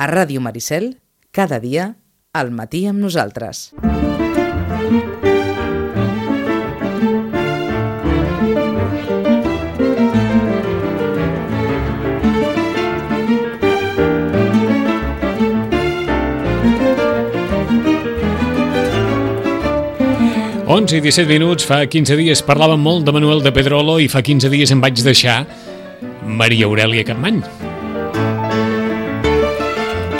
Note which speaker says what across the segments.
Speaker 1: A Ràdio Maricel, cada dia, al matí amb nosaltres.
Speaker 2: Onze i 17 minuts, fa 15 dies parlàvem molt de Manuel de Pedrolo i fa 15 dies em vaig deixar Maria Aurelia Capmany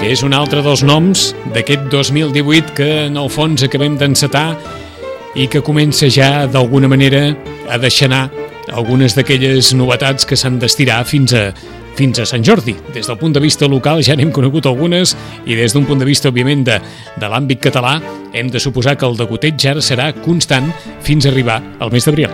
Speaker 2: que és un altre dels noms d'aquest 2018 que en el fons acabem d'encetar i que comença ja d'alguna manera a deixar anar algunes d'aquelles novetats que s'han d'estirar fins a fins a Sant Jordi. Des del punt de vista local ja n'hem conegut algunes i des d'un punt de vista, òbviament, de, de l'àmbit català, hem de suposar que el degoteig ara serà constant fins a arribar al mes d'abril.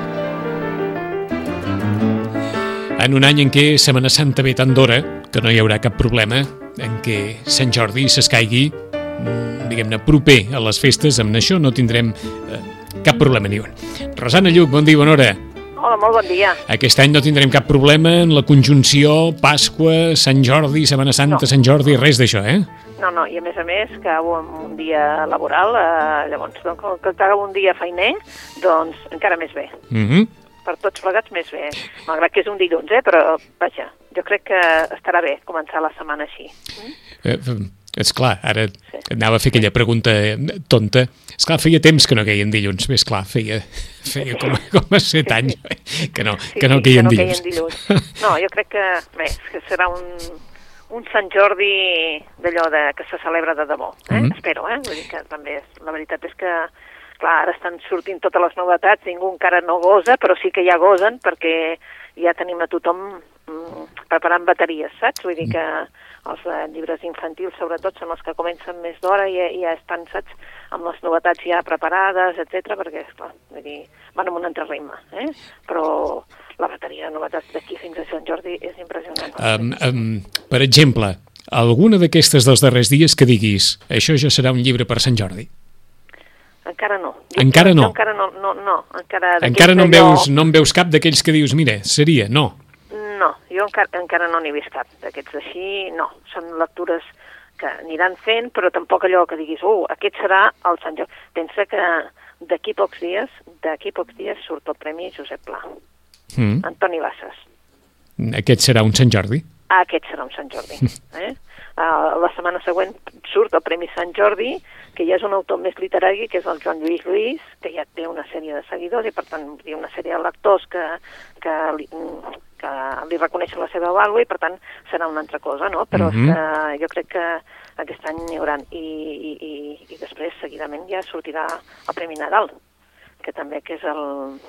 Speaker 2: En un any en què Setmana Santa ve tant d'hora que no hi haurà cap problema en què Sant Jordi s'escaigui mm, diguem-ne, proper a les festes, amb això no tindrem eh, cap problema ni un. Rosana Lluc, bon dia, bona hora.
Speaker 3: Hola, molt bon dia.
Speaker 2: Aquest any no tindrem cap problema en la conjunció Pasqua, Sant Jordi, Setmana Santa,
Speaker 3: No.
Speaker 2: Sant Jordi, res d'això, eh?
Speaker 3: No, no, i a més a més, que un, un dia laboral, eh, llavors, doncs, com que acaba un dia feiner, doncs encara més bé.
Speaker 2: Mm -hmm.
Speaker 3: Per tots plegats més bé. Malgrat que és un dilluns, eh, però vaja, jo crec que estarà bé començar la setmana així.
Speaker 2: Eh, és clar, ara
Speaker 3: Sí.
Speaker 2: anava a fer aquella pregunta eh, tonta. És clar, feia temps que no queien dilluns. Més clar, feia, feia com, com a set anys que no,
Speaker 3: Sí,
Speaker 2: que no
Speaker 3: sí,
Speaker 2: queien
Speaker 3: que no
Speaker 2: dilluns.
Speaker 3: queien dilluns. No, jo crec que, bé, que serà un, un Sant Jordi d'allò de, que se celebra de debò, eh?
Speaker 2: Mhm.
Speaker 3: Espero, eh? Vull dir que també, és, la veritat és que, clar, ara estan sortint totes les novetats, ningú encara no gosa, però sí que ja gosen, perquè ja tenim a tothom mm, preparant bateries, saps? Vull dir que els eh, llibres infantils, sobretot, són els que comencen més d'hora i, i ja estan, saps, amb les novetats ja preparades, etc perquè, esclar, vull dir, van amb un altre ritme, eh? Però la bateria de novetats d'aquí fins a Sant Jordi és impressionant.
Speaker 2: Um, um, per exemple, alguna d'aquestes dels darrers dies que diguis això ja serà un llibre per Sant Jordi.
Speaker 3: Encara no.
Speaker 2: Encara no?
Speaker 3: Jo encara no, no, no. Encara,
Speaker 2: Encara no en, veus, no en veus cap d'aquells que dius, mira, seria, no.
Speaker 3: No, jo encara, encara no n'he vist cap d'aquests així, no. Són lectures que aniran fent, però tampoc allò que diguis, uh, aquest serà el Sant Jordi. Pensa que d'aquí pocs dies, d'aquí pocs dies surt el Premi Josep Pla,
Speaker 2: Mm.
Speaker 3: Antoni Bassas.
Speaker 2: Aquest serà un Sant Jordi.
Speaker 3: Ah, aquest serà un Sant Jordi. Eh? Uh, la setmana següent surt el Premi Sant Jordi, que ja és un autor més literari, que és el Joan Lluís Lluís, que ja té una sèrie de seguidors i, per tant, hi ha una sèrie de lectors que, que, li, que li reconeixen la seva vàlua i, per tant, serà una altra cosa, no? Però mm -hmm. jo crec que aquest any n'hi haurà. I, i, i, I després, seguidament, ja sortirà el Premi Nadal, que també que és el,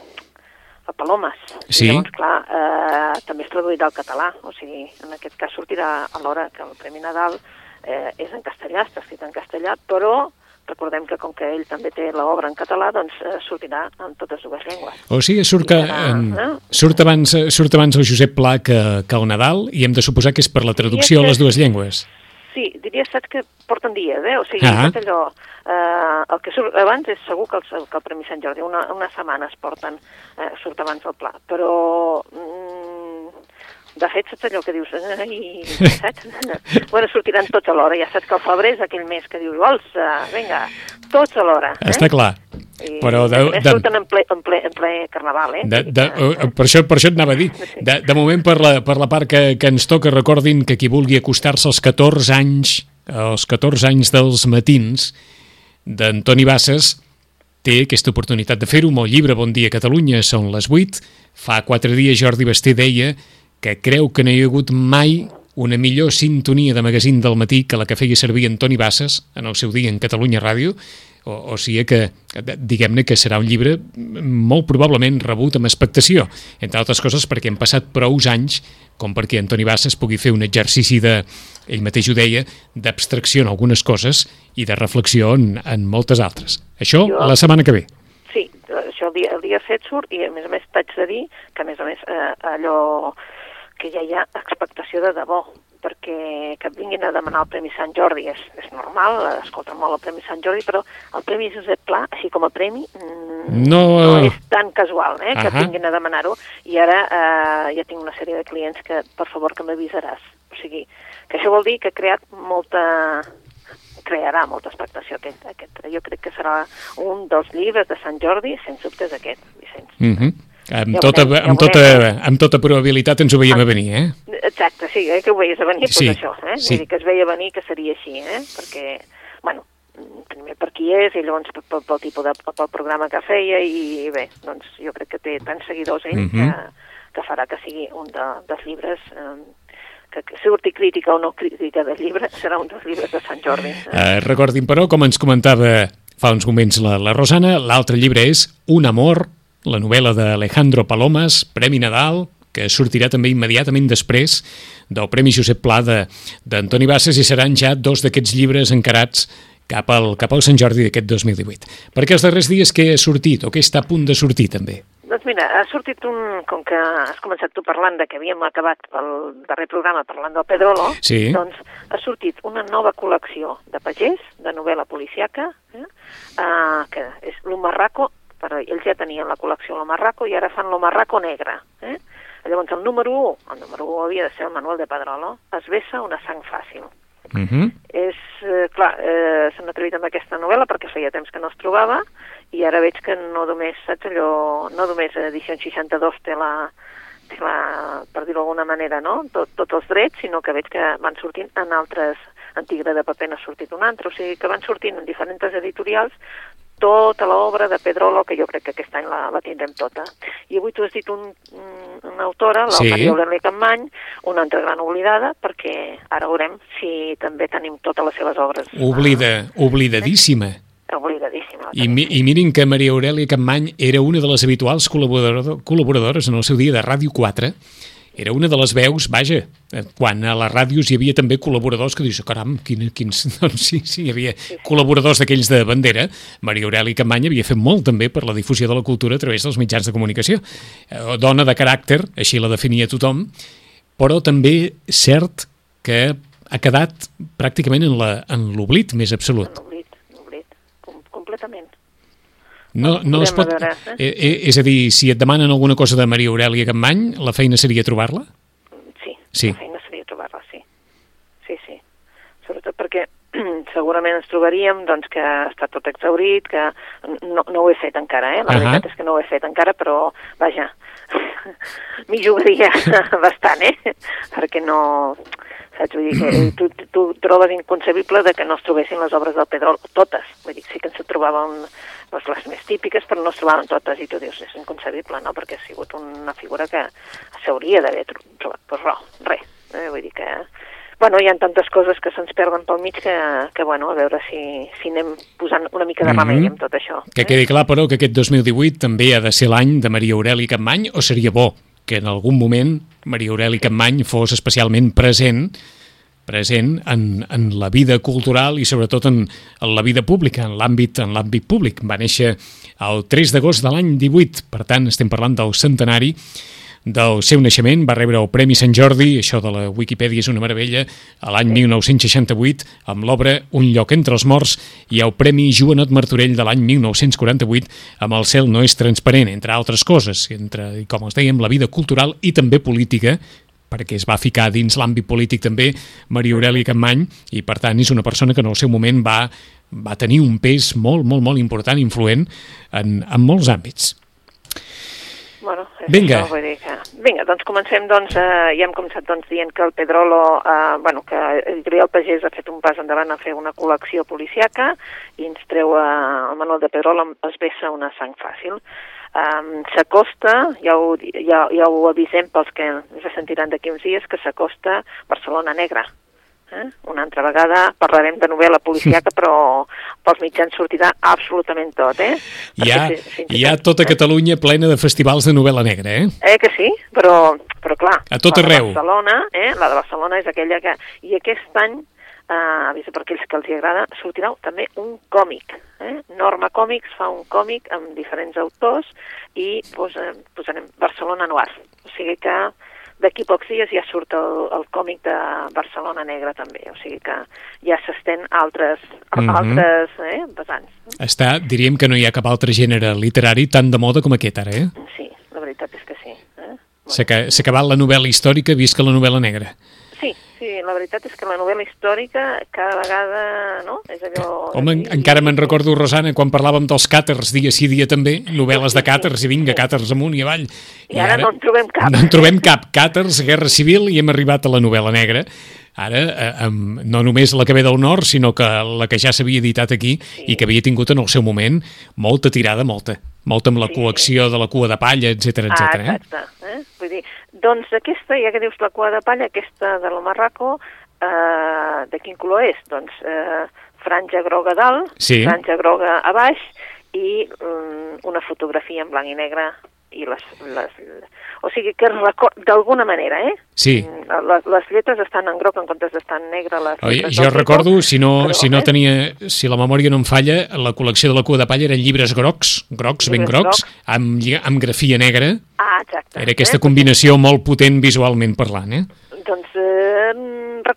Speaker 3: el Palomes.
Speaker 2: Sí.
Speaker 3: I llavors, clar, eh, també es traduirà al català, o sigui, en aquest cas sortirà alhora que el Premi Nadal eh, és en castellà, està escrit en castellà, però recordem que com que ell també té l'obra en català, doncs eh, sortirà en totes dues llengües.
Speaker 2: O sigui, surt, que,
Speaker 3: serà,
Speaker 2: em,
Speaker 3: eh?
Speaker 2: surt, abans, surt abans el Josep Pla que, que el Nadal i hem de suposar que és per la traducció a les dues llengües.
Speaker 3: Sí, diria, saps que porten dies, eh? O sigui,
Speaker 2: Ah.
Speaker 3: allò, eh, el que surt abans és segur que el, que el Premi Sant Jordi, una, unes setmanes porten, eh, surt abans el pla, però... Mm, de fet, saps allò que dius, ai, saps? bueno, sortiran tots alhora, ja saps que el febrer és aquell mes que dius, vols, uh, vinga, tots alhora. Eh?
Speaker 2: Està clar.
Speaker 3: I,
Speaker 2: Però de- de-
Speaker 3: surten en ple, en, ple, en ple carnaval, eh?
Speaker 2: De, de, eh, per, això, per això et anava a dir. De, de moment, per la, per la part que, que ens toca, recordin que qui vulgui acostar-se als 14 anys, als 14 anys dels matins d'Antoni Bassas, té aquesta oportunitat de fer-ho amb el llibre Bon dia Catalunya, són les 8. Fa quatre dies Jordi Basté deia que creu que no hi ha hagut mai una millor sintonia de magazín del matí que la que feia servir Antoni Bassas en el seu dia en Catalunya Ràdio, o, o sigui que, diguem-ne que serà un llibre molt probablement rebut amb expectació, entre altres coses perquè han passat prous anys com perquè Antoni Bassas pugui fer un exercici de, ell mateix ho deia, d'abstracció en algunes coses i de reflexió en, en moltes altres. Això
Speaker 3: Jo-
Speaker 2: la setmana que ve.
Speaker 3: Sí, això el dia, el dia 7 surt i a més a més t'haig de dir que a més a més eh, allò que ja hi ha expectació de debò perquè que vinguin a demanar el Premi Sant Jordi és, és normal, escolta molt el Premi Sant Jordi, però el Premi Josep Pla, així com a premi, mm,
Speaker 2: No,
Speaker 3: no és tan casual eh, que
Speaker 2: Ahà.
Speaker 3: et vinguin a demanar-ho i ara eh, ja tinc una sèrie de clients que per favor que m'avisaràs o sigui, Que això vol dir que ha creat molta crearà molta expectació aquest, aquest. Jo crec que serà un dels llibres de Sant Jordi, sens dubtes aquest, Vicenç.
Speaker 2: Mm -hmm. Amb,
Speaker 3: Ja
Speaker 2: tota,
Speaker 3: veurem, ja
Speaker 2: amb, tota, amb tota probabilitat ens ho veiem a venir, eh?
Speaker 3: Exacte, sí, eh, que ho veies a venir,
Speaker 2: Sí,
Speaker 3: pues això, eh?
Speaker 2: sí.
Speaker 3: Vull dir que es veia a venir que seria així, eh? Perquè, bueno, primer per qui és i llavors pel, pel, pel tipus de, pel programa que feia i bé, doncs jo crec que té tants seguidors ell
Speaker 2: Mhm.
Speaker 3: que, que farà que sigui un de, dels llibres eh, que, que surti crítica o no crítica del llibre, serà un dels llibres de Sant Jordi. Eh?
Speaker 2: Eh, recordin, però, com ens comentava fa uns moments la, la Rosana, l'altre llibre és Un amor, la novel·la d'Alejandro Palomas, Premi Nadal, que sortirà també immediatament després del Premi Josep Pla de- d'Antoni Bassas i seran ja dos d'aquests llibres encarats cap al, cap al Sant Jordi d'aquest 2018. Perquè els darrers dies què ha sortit o què està a punt de sortir també?
Speaker 3: Doncs mira, ha sortit un... Com que has començat tu parlant de que havíem acabat el darrer programa parlant del Pedrolo,
Speaker 2: Sí.
Speaker 3: doncs ha sortit una nova col·lecció de pagès, de novel·la policiaca, eh? uh, que és l'Omarraco, però ells ja tenien la col·lecció l'Omarraco i ara fan l'Omarraco negre. Eh? Llavors el número 1, el número 1 havia de ser el Manuel de Pedrolo, es vessa una sang fàcil.
Speaker 2: Uh -huh.
Speaker 3: És, eh, clar, eh, s'han atrevit amb aquesta novel·la perquè feia temps que no es trobava i ara veig que no només, saps allò, no només edició 62 té la, té la per dir-ho d'alguna manera, no?, tot, tots els drets, sinó que veig que van sortint en altres, en Tigre de paper n'ha sortit un altre, o sigui que van sortint en diferents editorials tota l'obra de Pedrolo, que jo crec que aquest any la, la tindrem tota. I avui tu has dit un, un, una autora, la
Speaker 2: Sí.
Speaker 3: Maria Aurelia Campmany, una altra gran oblidada, perquè ara veurem si també tenim totes les seves obres.
Speaker 2: Oblida, oblidadíssima.
Speaker 3: Oblidadíssima.
Speaker 2: I, mi, I mirin que Maria Aurelia Campmany era una de les habituals col·laborador, col·laboradores en el seu dia de Ràdio 4. Era una de les veus, vaja, eh, quan a les ràdios hi havia també col·laboradors que dius, caram, quin, quins... Doncs sí, sí, hi havia col·laboradors d'aquells de bandera. Maria Aurelia Campany havia fet molt també per la difusió de la cultura a través dels mitjans de comunicació. Eh, Dona de caràcter, així la definia tothom, però també cert que ha quedat pràcticament en l'oblit més absolut.
Speaker 3: L'oblit, l'oblit, com, completament.
Speaker 2: No, no es pot...
Speaker 3: Veure,
Speaker 2: Eh, eh, és a dir, si et demanen alguna cosa de Maria Aurelia Campmany, la feina seria trobar-la?
Speaker 3: Sí,
Speaker 2: Sí.
Speaker 3: la feina seria trobar-la, sí. Sí, sí. Sobretot perquè segurament ens trobaríem doncs, que està tot exaurit, que no, no ho he fet encara, eh? La
Speaker 2: Ahà.
Speaker 3: veritat és que no ho he fet encara, però, vaja, m'hi jugaria bastant, eh? Perquè no... Saps? Vull dir que tu, tu trobes inconcebible de que no es trobessin les obres del Pedrol, totes. Vull dir, sí que ens trobaven doncs, les més típiques, però no es trobaven totes, i tu dius, és inconcebible, no?, perquè ha sigut una figura que s'hauria d'haver tro- trobat. Però res, res. Eh? Vull dir que... Bueno, hi ha tantes coses que se'ns perden pel mig que, que bueno, a veure si, si anem posant una mica de remei amb tot això.
Speaker 2: Que
Speaker 3: eh?
Speaker 2: quedi clar, però, que aquest 2018 també ha de ser l'any de Maria Aurelia Campmany, o seria bo que en algun moment Maria Aurelia Campmany fos especialment present present en, en la vida cultural i sobretot en, en la vida pública, en l'àmbit en l'àmbit públic. Va néixer el 3 d'agost de l'any 18, per tant estem parlant del centenari del seu naixement, va rebre el Premi Sant Jordi, això de la Wikipedia és una meravella, a l'any 1968, amb l'obra Un lloc entre els morts, i el Premi Joanot Martorell de l'any 1948, amb El cel no és transparent, entre altres coses, entre, com els dèiem, la vida cultural i també política, perquè es va ficar dins l'àmbit polític també Maria Aurelia Campmany i per tant és una persona que en el seu moment va, va tenir un pes molt, molt, molt important, influent en, en molts àmbits.
Speaker 3: Bueno, és
Speaker 2: Vinga.
Speaker 3: Això, vull dir que... Vinga, doncs comencem, doncs, eh, ja hem començat doncs, dient que el Pedrolo, eh, bueno, que Editorial Pagès ha fet un pas endavant a fer una col·lecció policiaca i ens treu eh, el Manuel de Pedrolo, es vessa una sang fàcil. Um, s'acosta, ja, ho, ja, ja ho avisem pels que ens sentiran d'aquí uns dies, que s'acosta Barcelona Negra. Eh? Una altra vegada parlarem de novel·la policiaca, però pels mitjans sortirà absolutament tot, eh?
Speaker 2: Hi ha,
Speaker 3: fins
Speaker 2: hi ha
Speaker 3: tot-
Speaker 2: tota Catalunya plena de festivals de novel·la negra, eh?
Speaker 3: Eh que sí? Però, però clar,
Speaker 2: A tot
Speaker 3: la de
Speaker 2: arreu.
Speaker 3: Barcelona, eh? la de Barcelona és aquella que... I aquest any, eh, avisa per aquells que els hi agrada, sortirà també un còmic. Eh? Norma Còmics fa un còmic amb diferents autors i posa, posarem Barcelona Noir. O sigui que d'aquí pocs dies ja surt el, el còmic de Barcelona Negra també, o sigui que ja s'estén altres,
Speaker 2: Mhm.
Speaker 3: altres eh, vessants.
Speaker 2: Està, diríem que no hi ha cap altre gènere literari tan de moda com aquest ara, eh?
Speaker 3: Sí, la veritat és que sí. Eh?
Speaker 2: S'ha acabat la novel·la històrica, visca la novel·la negra.
Speaker 3: Sí, la veritat és que la novel·la històrica cada vegada, no? És allò...
Speaker 2: Home, en, encara me'n recordo, Rosana, quan parlàvem dels càters dia sí dia també, novel·les de càters, i vinga, càters amunt i avall.
Speaker 3: I, ara, no en trobem cap.
Speaker 2: No en trobem cap. Càters, Guerra Civil, i hem arribat a la novel·la negra. Ara, eh, amb, no només la que ve del nord, sinó que la que ja s'havia editat aquí
Speaker 3: Sí.
Speaker 2: i que havia tingut en el seu moment molta tirada, molta. Molta amb la
Speaker 3: Sí.
Speaker 2: col·lecció de la cua de palla, etc etc.
Speaker 3: ah,
Speaker 2: eh?
Speaker 3: exacte. Eh? Vull dir, doncs aquesta, ja que dius la cua de palla, aquesta de la Marraco, eh, de quin color és? Doncs eh, franja groga dalt,
Speaker 2: Sí.
Speaker 3: franja groga a baix i mm, una fotografia en blanc i negre i les, les, o sigui que d'alguna manera, eh?
Speaker 2: Sí.
Speaker 3: Mm, Les, les lletres estan en groc en comptes d'estar en negre. Les
Speaker 2: Oi, jo
Speaker 3: títol,
Speaker 2: recordo, si no,
Speaker 3: però,
Speaker 2: si no
Speaker 3: eh?
Speaker 2: tenia, si la memòria no em falla, la col·lecció de la cua de palla eren llibres grocs, grocs, ben
Speaker 3: Llibres
Speaker 2: grocs,
Speaker 3: grocs.
Speaker 2: amb, amb grafia negra.
Speaker 3: Ah, exacte.
Speaker 2: Era aquesta
Speaker 3: eh?
Speaker 2: combinació molt potent visualment parlant, eh?
Speaker 3: Doncs eh,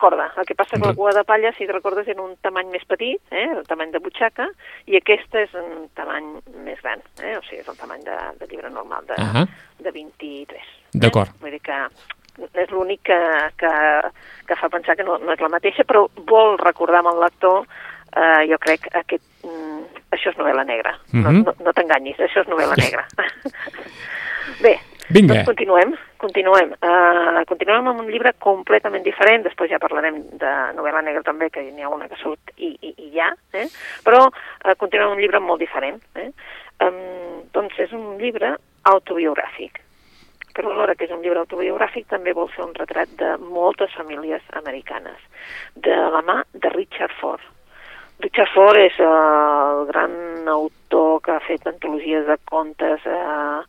Speaker 3: recorda, el que passa que la cua de palla, si et recordes, era un tamany més petit, eh, el tamany de butxaca, i aquesta és un tamany més gran, eh, o sigui, és el tamany de, de llibre normal, de,
Speaker 2: Ahà.
Speaker 3: de 23.
Speaker 2: D'acord.
Speaker 3: Eh? Vull dir que és l'únic que, que, que fa pensar que no, no és la mateixa, però vol recordar amb el lector, eh, jo crec, aquest, mm, això és novel·la negra.
Speaker 2: Mhm.
Speaker 3: No, no, no t'enganyis, això és novel·la negra. Bé,
Speaker 2: Vinga.
Speaker 3: doncs continuem, continuem. Uh, continuem amb un llibre completament diferent, després ja parlarem de novel·la negra també, que n'hi ha una que surt i, i, i ja, eh? però uh, continuem amb un llibre molt diferent. Eh? Um, doncs és un llibre autobiogràfic, però alhora que és un llibre autobiogràfic també vol fer un retrat de moltes famílies americanes, de la mà de Richard Ford. Richard Ford és eh, el gran autor que ha fet antologies de contes, eh,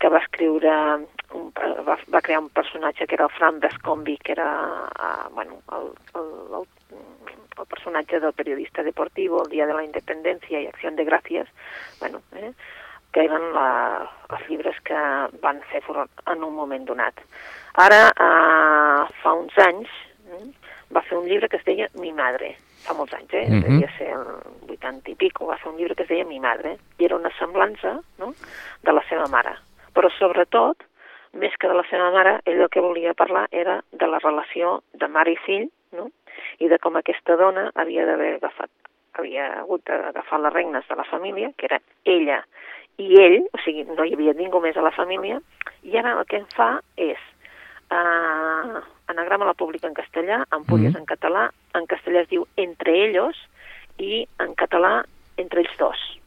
Speaker 3: que va escriure, un, va, va crear un personatge que era el Fran Vescombi, que era eh, bueno, el, el, el, el personatge del periodista deportivo, El dia de la independència i Acció de Gràcies, bueno, eh, que eren la, els llibres que van fer furor en un moment donat. Ara, eh, fa uns anys, eh, va fer un llibre que es deia Mi madre, fa molts anys, eh?
Speaker 2: Mhm.
Speaker 3: devia ser el 80 i pico, va fer un llibre que es deia Mi madre, i era una semblança no? de la seva mare. Però sobretot, més que de la seva mare, ell el que volia parlar era de la relació de mare i fill, no? i de com aquesta dona havia d'haver agafat havia hagut d'agafar les regnes de la família, que era ella i ell, o sigui, no hi havia ningú més a la família, i ara el que en fa és uh, anagrama la pública en castellà, ampolles
Speaker 2: Mhm.
Speaker 3: en català, en castellà es diu entre ellos i en català entre ells dos.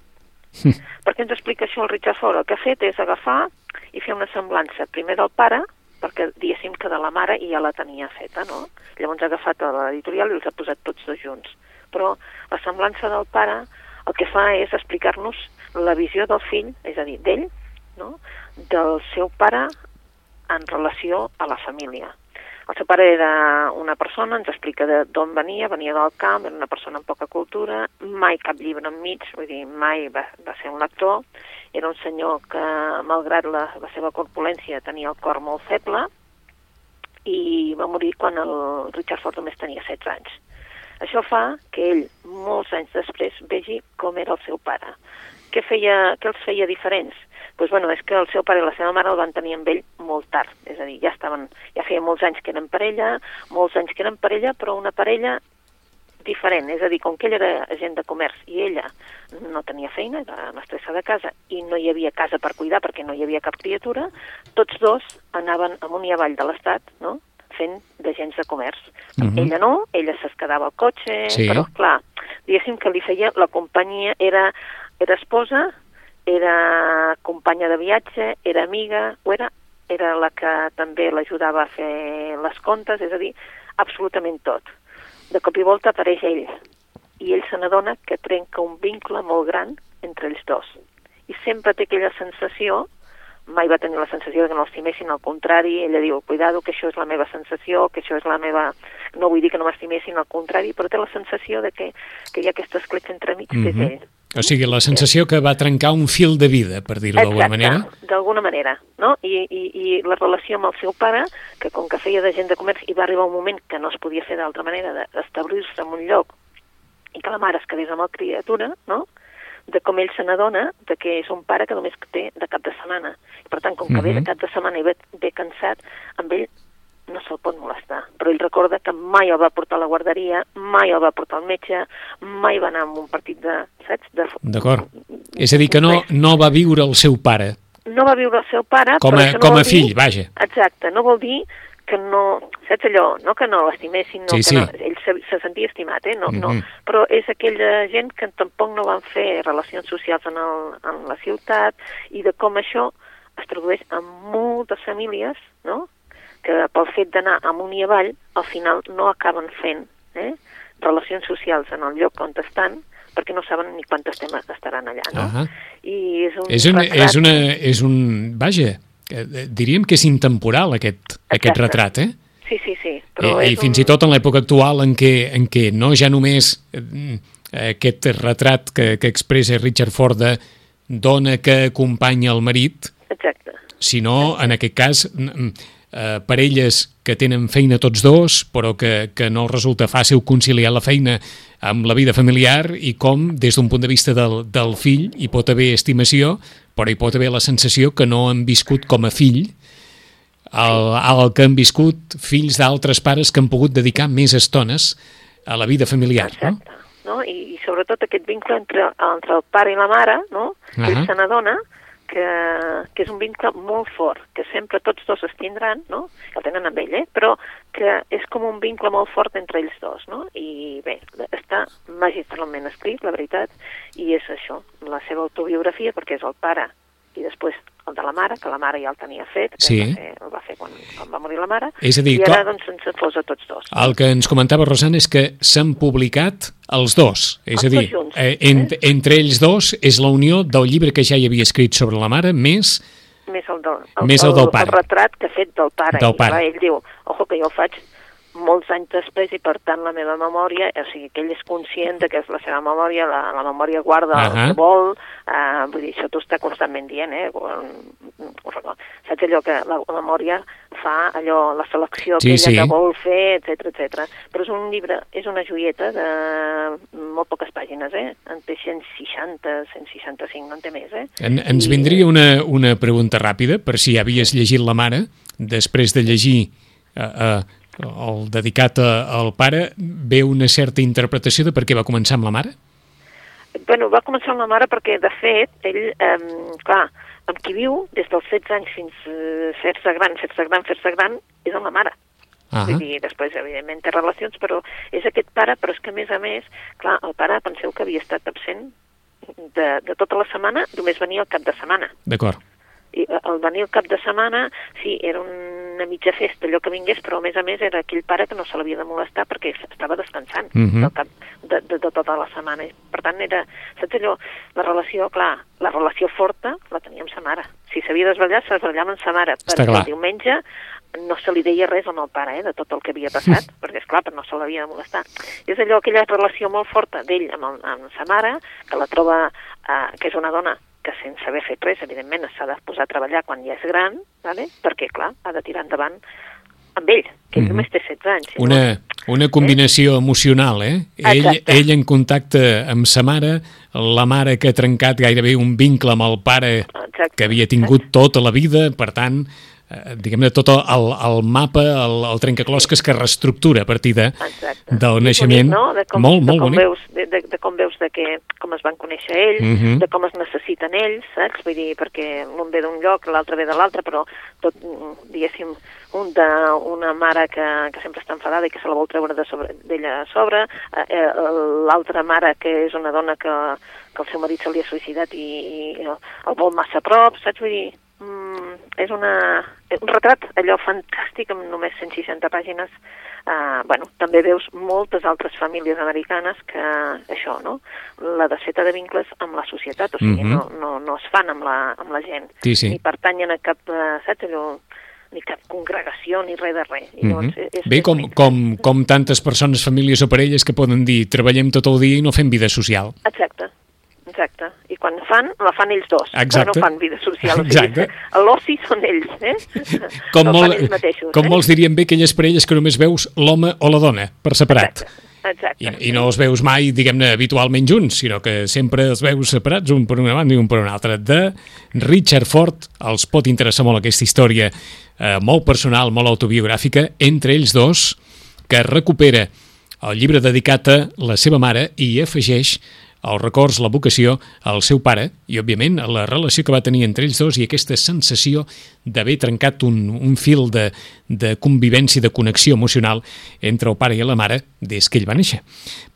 Speaker 3: Per què ens explica això el Richard Ford? El que ha fet és agafar i fer una semblança primer del pare, perquè diguéssim que de la mare ja la tenia feta, no? Llavors ha agafat a l'editorial i els ha posat tots dos junts. Però la semblança del pare el que fa és explicar-nos la visió del fill, és a dir, d'ell, no? del seu pare en relació a la família. El seu pare era una persona, ens explica d'on venia, venia del camp, era una persona amb poca cultura, mai cap llibre enmig, vull dir, mai va, va ser un lector, era un senyor que, malgrat la, la seva corpulència, tenia el cor molt feble, i va morir quan el Richard Ford només tenia 16 anys. Això fa que ell, molts anys després, vegi com era el seu pare. Què, feia, què els feia diferents? Doncs, bueno, és que el seu pare i la seva mare el van tenir amb ell molt tard, és a dir, ja estaven, ja feia molts anys que eren parella, molts anys que eren parella, però una parella diferent, és a dir, com que ell era agent de comerç i ella no tenia feina, era mestressa de casa i no hi havia casa per cuidar perquè no hi havia cap criatura, tots dos anaven amunt i avall de l'estat, no?, fent d'agents de comerç.
Speaker 2: Mhm.
Speaker 3: Ella no, ella se'ls quedava al cotxe,
Speaker 2: Sí.
Speaker 3: però clar, diguéssim que li feia la companyia, era, era esposa, era companya de viatge, era amiga, o era, era la que també l'ajudava a fer les comptes, és a dir, absolutament tot. De cop i volta apareix ell, i ell se n'adona que trenca un vincle molt gran entre ells dos. I sempre té aquella sensació, mai va tenir la sensació de que no l'estimessin, al contrari, ella diu, cuidado, que això és la meva sensació, que això és la meva... No vull dir que no m'estimessin, al contrari, però té la sensació de que, que hi ha aquesta escletxa entremig, que és
Speaker 2: Mhm.
Speaker 3: ell.
Speaker 2: O sigui, la sensació que va trencar un fil de vida, per dir-ho d'alguna manera.
Speaker 3: d'alguna manera, no? I, i, I la relació amb el seu pare, que com que feia de gent de comerç i va arribar un moment que no es podia fer d'altra manera, de- d'establir-se en un lloc i que la mare es quedés amb la criatura, no? de com ell se n'adona de que és un pare que només té de cap de setmana. Per tant, com que ve de
Speaker 2: Mhm.
Speaker 3: cap de setmana i ve, ve cansat, amb ell no se'l pot molestar. Però ell recorda que mai el va portar a la guarderia, mai el va portar al metge, mai va anar a un partit de... saps? De...
Speaker 2: D'acord. És a dir, que no, no va viure el seu pare.
Speaker 3: No va viure el seu pare,
Speaker 2: com a,
Speaker 3: però no
Speaker 2: com a fill,
Speaker 3: dir...
Speaker 2: vaja.
Speaker 3: Exacte, no vol dir que no, saps allò, no que no l'estimessin, no,
Speaker 2: Sí,
Speaker 3: que
Speaker 2: sí.
Speaker 3: no, ell se, se sentia estimat, eh? no, no,
Speaker 2: Mhm.
Speaker 3: però és aquella gent que tampoc no van fer relacions socials en, el, en la ciutat i de com això es tradueix en moltes famílies, no?, que pel fet d'anar amunt i avall, al final no acaben fent eh? relacions socials en el lloc on estan, perquè no saben ni quant estem, estaran allà, no?
Speaker 2: Ahà.
Speaker 3: I és un,
Speaker 2: És, un,
Speaker 3: retrat-
Speaker 2: és, una, és un... Vaja, eh, diríem que és intemporal aquest, aquest
Speaker 3: Exacte.
Speaker 2: retrat, eh?
Speaker 3: Sí, sí, sí.
Speaker 2: I,
Speaker 3: Però
Speaker 2: I
Speaker 3: és
Speaker 2: fins
Speaker 3: un...
Speaker 2: i tot en l'època actual en què, en què no ja només eh, aquest retrat que, que expressa Richard Ford de dona que acompanya el marit,
Speaker 3: Exacte.
Speaker 2: sinó, en aquest cas, eh, parelles que tenen feina tots dos, però que, que no resulta fàcil conciliar la feina amb la vida familiar i com, des d'un punt de vista del, del fill, hi pot haver estimació, però hi pot haver la sensació que no han viscut com a fill el, el que han viscut fills d'altres pares que han pogut dedicar més estones a la vida familiar, no?
Speaker 3: Exacte. No? I, I sobretot aquest vincle entre, entre el pare i la mare, no?
Speaker 2: Ahà.
Speaker 3: ell se n'adona que, que és un vincle molt fort, que sempre tots dos es tindran, no? el tenen amb ell, eh? però que és com un vincle molt fort entre ells dos, no? I bé, està magistralment escrit, la veritat, i és això, la seva autobiografia, perquè és el pare i després el de la mare, que la mare ja el tenia fet, que
Speaker 2: Sí.
Speaker 3: el, va fer, el va fer quan, quan va morir la mare,
Speaker 2: És a dir,
Speaker 3: i ara
Speaker 2: com-
Speaker 3: doncs ens posa tots dos.
Speaker 2: El que ens comentava Rosana és que s'han publicat els dos, és
Speaker 3: Els
Speaker 2: a dir,
Speaker 3: junts,
Speaker 2: eh, en,
Speaker 3: eh?
Speaker 2: entre ells dos és la unió del llibre que ja hi havia escrit sobre la mare, més
Speaker 3: Més el, del, el,
Speaker 2: Més el del pare.
Speaker 3: El retrat que ha fet del pare.
Speaker 2: Del
Speaker 3: I,
Speaker 2: pare.
Speaker 3: clar, ell diu, ojo, que jo el faig molts anys després i per tant la meva memòria, o sigui que ell és conscient de que és la seva memòria, la, la memòria guarda
Speaker 2: Ahà.
Speaker 3: el que vol, eh, vull dir, això t'ho està constantment dient, eh? Saps allò que la, la memòria fa allò, la selecció
Speaker 2: Sí,
Speaker 3: aquella
Speaker 2: sí.
Speaker 3: que vol fer, etc etc. Però és un llibre, és una joieta de molt poques pàgines, eh? En té 160, 165, no en té més, eh?
Speaker 2: En, ens
Speaker 3: I-
Speaker 2: vindria una, una pregunta ràpida, per si havies llegit la mare, després de llegir eh, eh, el dedicat a, al pare, ve una certa interpretació de per què va començar amb la mare?
Speaker 3: Bueno, va començar amb la mare perquè, de fet, ell, eh, clar, amb qui viu, des dels 16 anys fins a fer-se gran, fer-se gran, fer-se gran, és amb la mare.
Speaker 2: Ah,
Speaker 3: Vull dir, després, evidentment, té relacions, però és aquest pare, però és que, a més a més, clar, el pare, penseu que havia estat absent de, de tota la setmana, només venia el cap de setmana.
Speaker 2: d'acord.
Speaker 3: I eh, el venir el cap de setmana, sí, era una mitja festa allò que vingués, però a més a més era aquell pare que no se l'havia de molestar perquè estava descansant
Speaker 2: Mhm.
Speaker 3: del cap de, de, de tota la setmana. Per tant, era, saps allò, la relació, clar, la relació forta la tenia amb sa mare. Si s'havia desvetllat, se desvetllava amb sa mare, perquè el diumenge no se li deia res al meu pare, eh, de tot el que havia passat, perquè, és clar, no se l'havia de molestar. És allò, aquella relació molt forta d'ell amb, el, amb sa mare, que la troba, eh, que és una dona que sense haver fet res, evidentment, s'ha de posar a treballar quan ja és gran, vale? perquè, clar, ha de tirar endavant amb ell, que ell
Speaker 2: Mhm.
Speaker 3: només té 16 anys. si no-
Speaker 2: Una, una combinació emocional, eh? Ell,
Speaker 3: Exacte.
Speaker 2: ell en contacte amb sa mare, la mare que ha trencat gairebé un vincle amb el pare
Speaker 3: Exacte.
Speaker 2: que havia tingut tota la vida, per tant, eh, diguem-ne, tot el, el mapa, el, el trencaclosques que reestructura a partir de,
Speaker 3: Exacte.
Speaker 2: del naixement.
Speaker 3: Bonic, no? de com,
Speaker 2: molt,
Speaker 3: de
Speaker 2: molt
Speaker 3: com
Speaker 2: bonic.
Speaker 3: Veus, de, de, de com veus de que, com es van conèixer ells,
Speaker 2: Mhm.
Speaker 3: de com es necessiten ells, saps? Vull dir, perquè l'un ve d'un lloc, l'altre ve de l'altre, però tot, diguéssim, un d'una mare que, que sempre està enfadada i que se la vol treure de sobre- d'ella a sobre, eh, eh, l'altra mare que és una dona que, que el seu marit se li ha suïcidat i, i el vol massa a prop, saps? Vull dir, mm, és una, un retrat allò fantàstic amb només 160 pàgines Uh, bueno, també veus moltes altres famílies americanes que això, no? La desfeta de vincles amb la societat, o sigui,
Speaker 2: Mhm.
Speaker 3: no, no, no es fan amb la, amb la gent,
Speaker 2: Sí, sí.
Speaker 3: ni pertanyen a cap, uh, saps allò, ni cap congregació, ni res de res. I llavors, és, és
Speaker 2: Bé, com, com, com tantes persones, famílies o parelles que poden dir treballem tot el dia i no fem vida social.
Speaker 3: Exacte, exacte. I quan fan, la fan ells dos.
Speaker 2: Exacte.
Speaker 3: No fan vida social. O
Speaker 2: Exacte.
Speaker 3: sigui, L'oci són ells, eh?
Speaker 2: Com,
Speaker 3: no
Speaker 2: molt,
Speaker 3: ells mateixos.
Speaker 2: com
Speaker 3: eh?
Speaker 2: molts dirien bé aquelles parelles que només veus l'home o la dona per separat.
Speaker 3: Exacte. Exacte.
Speaker 2: I, I no els veus mai, diguem-ne, habitualment junts, sinó que sempre els veus separats, un per una banda i un per una altra. De Richard Ford, els pot interessar molt aquesta història eh, molt personal, molt autobiogràfica, entre ells dos, que recupera el llibre dedicat a la seva mare i afegeix els records, la vocació al seu pare i, òbviament, la relació que va tenir entre ells dos i aquesta sensació d'haver trencat un, un fil de, de convivència, de connexió emocional entre el pare i la mare des que ell va néixer.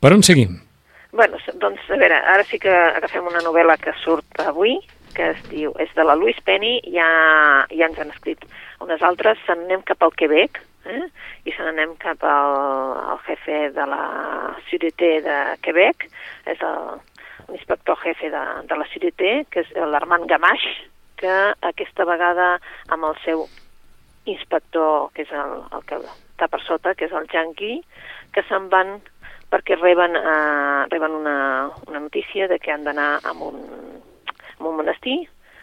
Speaker 2: Per on seguim?
Speaker 3: Bueno, doncs, a veure, ara sí que agafem una novel·la que surt avui, que es diu, és de la Louise Penny, ja, ja ens han escrit unes altres, anem cap al Quebec, eh? I se n'anem cap al, al jefe de la Sûreté de Quebec, és l'inspector jefe de, de la Sûreté, que és l'Armand Gamache, que aquesta vegada amb el seu inspector, que és el, el que està per sota, que és el Yankee, que se'n van perquè reben, eh, reben una, una notícia de que han d'anar a un, a un monestir,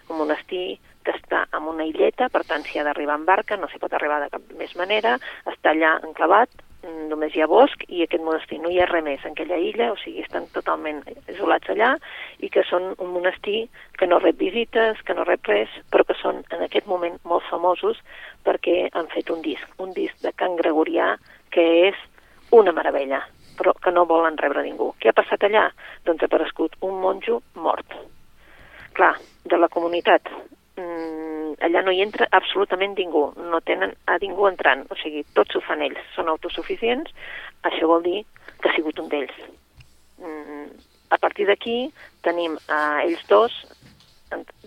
Speaker 3: un monestir que està en una illeta, per tant s'hi ha d'arribar en barca, no s'hi pot arribar de cap més manera, està allà enclavat, mm, només hi ha bosc i aquest monestir no hi ha res més en aquella illa, o sigui, estan totalment isolats allà i que són un monestir que no rep visites, que no rep res, però que són en aquest moment molt famosos perquè han fet un disc, un disc de Can Gregorià que és una meravella, però que no volen rebre ningú. Què ha passat allà? Doncs ha aparegut un monjo mort. Clar, de la comunitat mm, allà no hi entra absolutament ningú, no tenen a ningú entrant, o sigui, tots ho fan ells, són autosuficients, això vol dir que ha sigut un d'ells. Mm, a partir d'aquí tenim a ells dos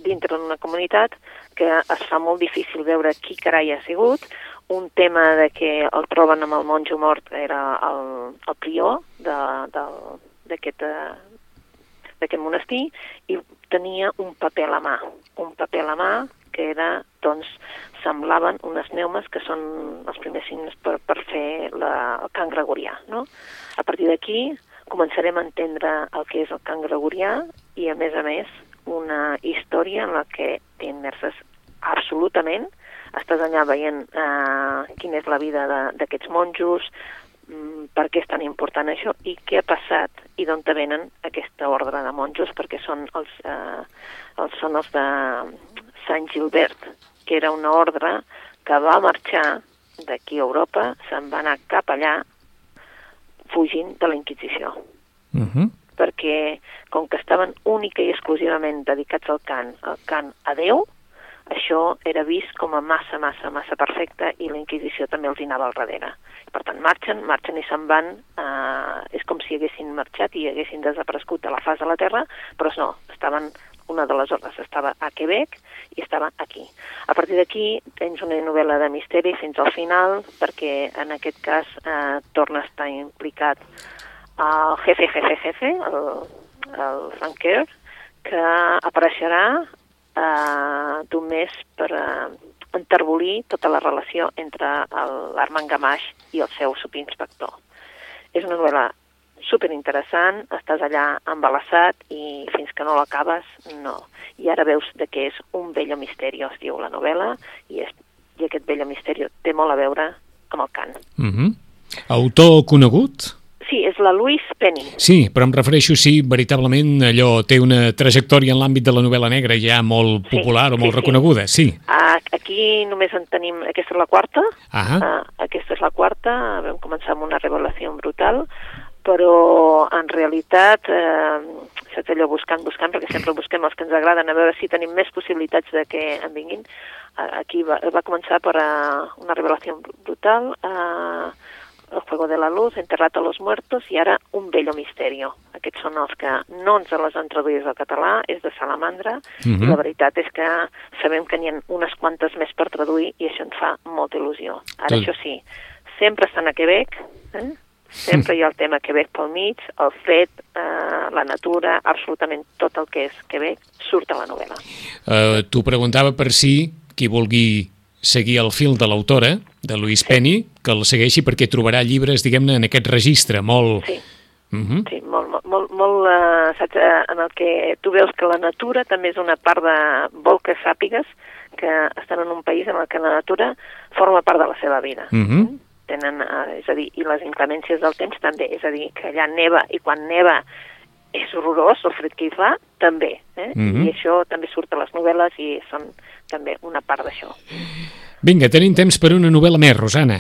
Speaker 3: dintre d'una comunitat que es fa molt difícil veure qui carai ha sigut, un tema de que el troben amb el monjo mort era el, el prior d'aquest d'aquest monestir i tenia un paper a la mà, un paper a la mà que era, doncs, semblaven unes neumes que són els primers signes per, per fer la, el cant gregorià, no? A partir d'aquí començarem a entendre el que és el cant gregorià i, a més a més, una història en la que t'immerses absolutament, estàs allà veient eh, quina és la vida d'aquests monjos, per què és tan important això i què ha passat i d'on te venen aquesta ordre de monjos perquè són els, eh, els, són els de Sant Gilbert, que era una ordre que va marxar d'aquí a Europa, se'n va anar cap allà fugint de la Inquisició. Uh mhm. -huh. Perquè, com que estaven única i exclusivament dedicats al cant, al cant a Déu, això era vist com a massa, massa, massa perfecte i la Inquisició també els hi anava al darrere. Per tant, marxen, marxen i se'n van, eh, és com si haguessin marxat i haguessin desaparegut de la fase de la Terra, però no, estaven, una de les hores estava a Quebec i estava aquí. A partir d'aquí tens una novel·la de misteri fins al final, perquè en aquest cas eh, torna a estar implicat el jefe, jefe, jefe, el, el Frank Kerr, que apareixerà eh, d'un mes per eh, enterbolir tota la relació entre l'Armand Gamache i el seu subinspector. És una novel·la superinteressant, estàs allà embalassat i fins que no l'acabes, no. I ara veus de què és un bello misteri, es diu la novel·la, i, és, i aquest bello misteri té molt a veure amb el cant.
Speaker 2: Mm -hmm. Autor conegut?
Speaker 3: Sí, és la Louise Penny.
Speaker 2: Sí, però em refereixo si veritablement allò té una trajectòria en l'àmbit de la novel·la negra ja molt popular sí, o molt sí, reconeguda, sí.
Speaker 3: sí. Aquí només en tenim... Aquesta és la quarta. Ah uh, aquesta és la quarta. Vam començar amb una revelació brutal, però en realitat eh, saps allò buscant, buscant, perquè sempre busquem els que ens agraden, a veure si tenim més possibilitats de que en vinguin. Aquí va, va començar per uh, una revelació brutal, eh, el Juego de la Luz, Enterrat a los Muertos i ara Un bello misterio. Aquests són els que no ens les han traduït al català, és de Salamandra, uh -huh. i mhm. la veritat és que sabem que n'hi ha unes quantes més per traduir i això ens fa molta il·lusió. Ara, Tot. això sí, sempre estan a Quebec, eh? sempre hi ha el tema Quebec pel mig, el fet, eh, la natura, absolutament tot el que és Quebec surt a la novel·la.
Speaker 2: Uh, T'ho preguntava per si qui vulgui seguir el fil de l'autora, de Louise sí. Penny, que el segueixi perquè trobarà llibres, diguem-ne, en aquest registre molt...
Speaker 3: Sí. Uh mhm. -huh. Sí, molt, molt, molt, molt uh, saps, uh, en el que tu veus que la natura també és una part de... Vol que sàpigues que estan en un país en el que la natura forma part de la seva vida. Uh mhm. -huh. Tenen, uh, és a dir, i les inclemències del temps també, és a dir, que allà neva i quan neva és horrorós el fred que hi fa, també. Eh? Uh -huh. I mhm. això també surt a les novel·les i són també una part d'això.
Speaker 2: Vinga, tenim temps per una novel·la més, Rosana.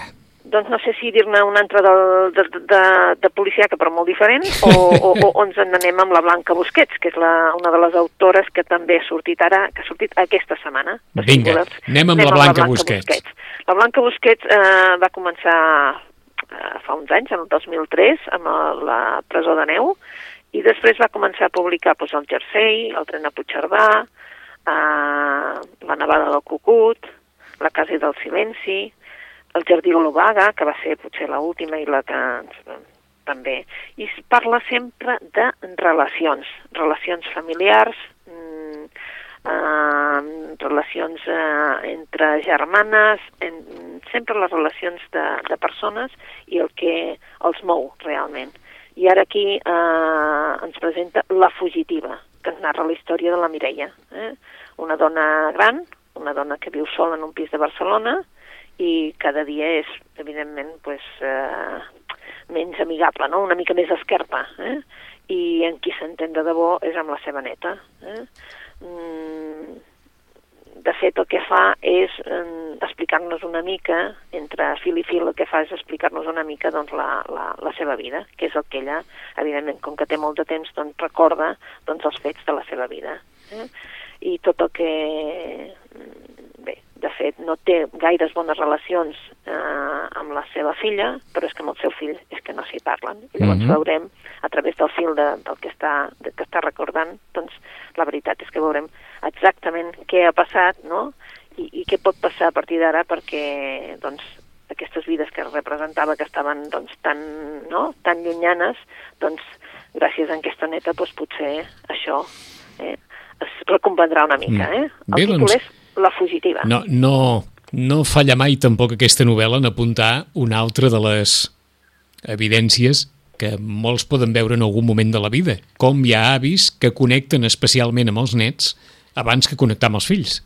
Speaker 3: Doncs no sé si dir-ne un altre de, de, de, de policia, que però molt diferent, o, o, o ens en anem amb la Blanca Busquets, que és la, una de les autores que també ha sortit ara, que ha sortit aquesta setmana.
Speaker 2: Vinga, anem amb, anem la, Blanca amb la Blanca Busquets. Busquets.
Speaker 3: La Blanca Busquets eh, va començar eh, fa uns anys, en el 2003, amb la presó de neu, i després va començar a publicar doncs, el Jersey, el tren a Puigcerdà, eh, la nevada del Cucut, la casa del silenci, el Jardí Olovaga, que va ser potser l última i la que també. I es parla sempre de relacions, relacions familiars, mm, eh, relacions eh, entre germanes, en, sempre les relacions de, de persones i el que els mou realment. I ara aquí eh, ens presenta La fugitiva, que ens narra la història de la Mireia. Eh? Una dona gran, una dona que viu sola en un pis de Barcelona, i cada dia és, evidentment, pues, eh, menys amigable, no? una mica més esquerpa. Eh? I en qui s'entén de debò és amb la seva neta. Eh? Mm, de fet, el que fa és eh, explicar-nos una mica, entre fil i fil, el que fa és explicar-nos una mica doncs, la, la, la seva vida, que és el que ella, evidentment, com que té molt de temps, doncs, recorda doncs, els fets de la seva vida. Eh? I tot el que de fet, no té gaires bones relacions eh, amb la seva filla, però és que amb el seu fill és que no s'hi parlen. I llavors mm -hmm. veurem, a través del fil de, del que està, de, que està recordant, doncs la veritat és que veurem exactament què ha passat, no?, i, i què pot passar a partir d'ara perquè, doncs, aquestes vides que representava que estaven doncs, tan, no? tan llunyanes, doncs gràcies a aquesta neta doncs, potser això eh, es recompondrà una mica. Mm. Eh? El Bé, títol doncs... és la fugitiva.
Speaker 2: No, no, no falla mai tampoc aquesta novel·la en apuntar una altra de les evidències que molts poden veure en algun moment de la vida, com hi ha avis que connecten especialment amb els nets abans que connectar amb els fills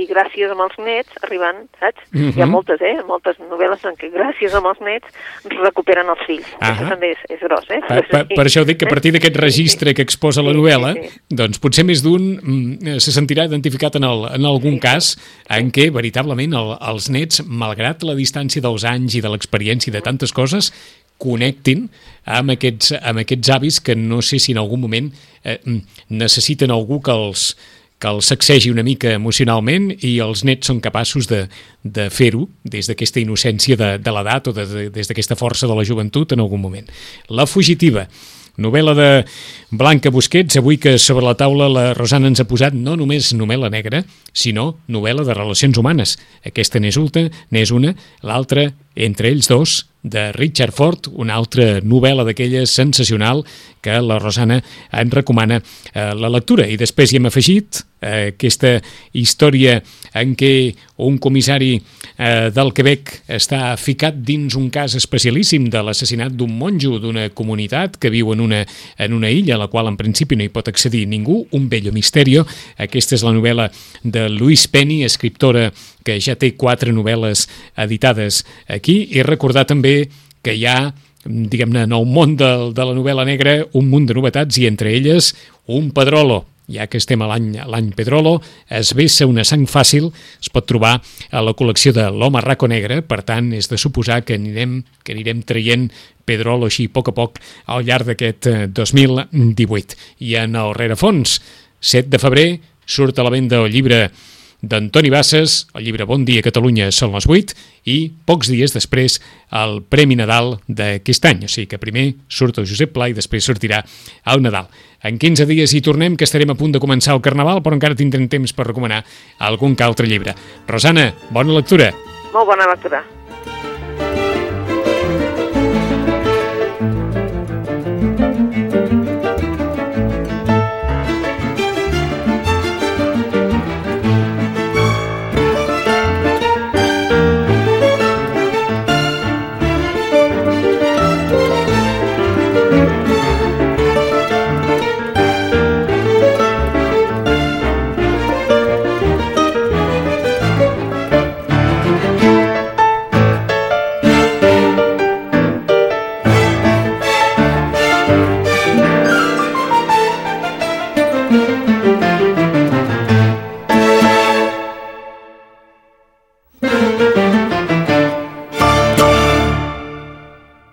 Speaker 3: i gràcies amb els nets arribant, saps? Uh -huh. Hi ha mhm. moltes, eh? Moltes novel·les en què gràcies amb els nets recuperen els fills. -huh. Això també és, és gros, eh?
Speaker 2: Per, per, per això dic que a partir d'aquest registre que exposa la novel·la, sí, sí, sí. doncs potser més d'un mm, se sentirà identificat en, el, en algun sí, cas en què veritablement el, els nets, malgrat la distància dels anys i de l'experiència de tantes coses, connectin amb aquests, amb aquests avis que no sé si en algun moment eh, mm, necessiten algú que els, que els sacsegi una mica emocionalment i els nets són capaços de, de fer-ho des d'aquesta innocència de, de l'edat o de, de, des d'aquesta força de la joventut en algun moment. La fugitiva, novel·la de Blanca Busquets, avui que sobre la taula la Rosana ens ha posat no només novel·la negra, sinó novel·la de relacions humanes. Aquesta n'és una, l'altra, entre ells dos, de Richard Ford, una altra novel·la d'aquella sensacional que la Rosana en recomana eh, la lectura. I després hi hem afegit eh, aquesta història en què un comissari eh, del Quebec està ficat dins un cas especialíssim de l'assassinat d'un monjo d'una comunitat que viu en una, en una illa a la qual en principi no hi pot accedir ningú, un bello misterio. Aquesta és la novel·la de Louise Penny, escriptora que ja té quatre novel·les editades aquí, i recordar també que hi ha diguem-ne, en el món de, de la novel·la negra, un munt de novetats i entre elles un Pedrolo, ja que estem a l'any Pedrolo, es vessa una sang fàcil, es pot trobar a la col·lecció de l'Home Raco Negre, per tant, és de suposar que anirem, que anirem traient Pedrolo així a poc a poc al llarg d'aquest 2018. Eh, I en el rerefons, 7 de febrer, surt a la venda el llibre d'Antoni Bassas, el llibre Bon dia Catalunya són les 8 i pocs dies després el Premi Nadal d'aquest any, o sigui que primer surt el Josep Pla i després sortirà el Nadal. En 15 dies hi tornem, que estarem a punt de començar el Carnaval, però encara tindrem temps per recomanar algun altre llibre. Rosana, bona lectura.
Speaker 3: Molt bona lectura.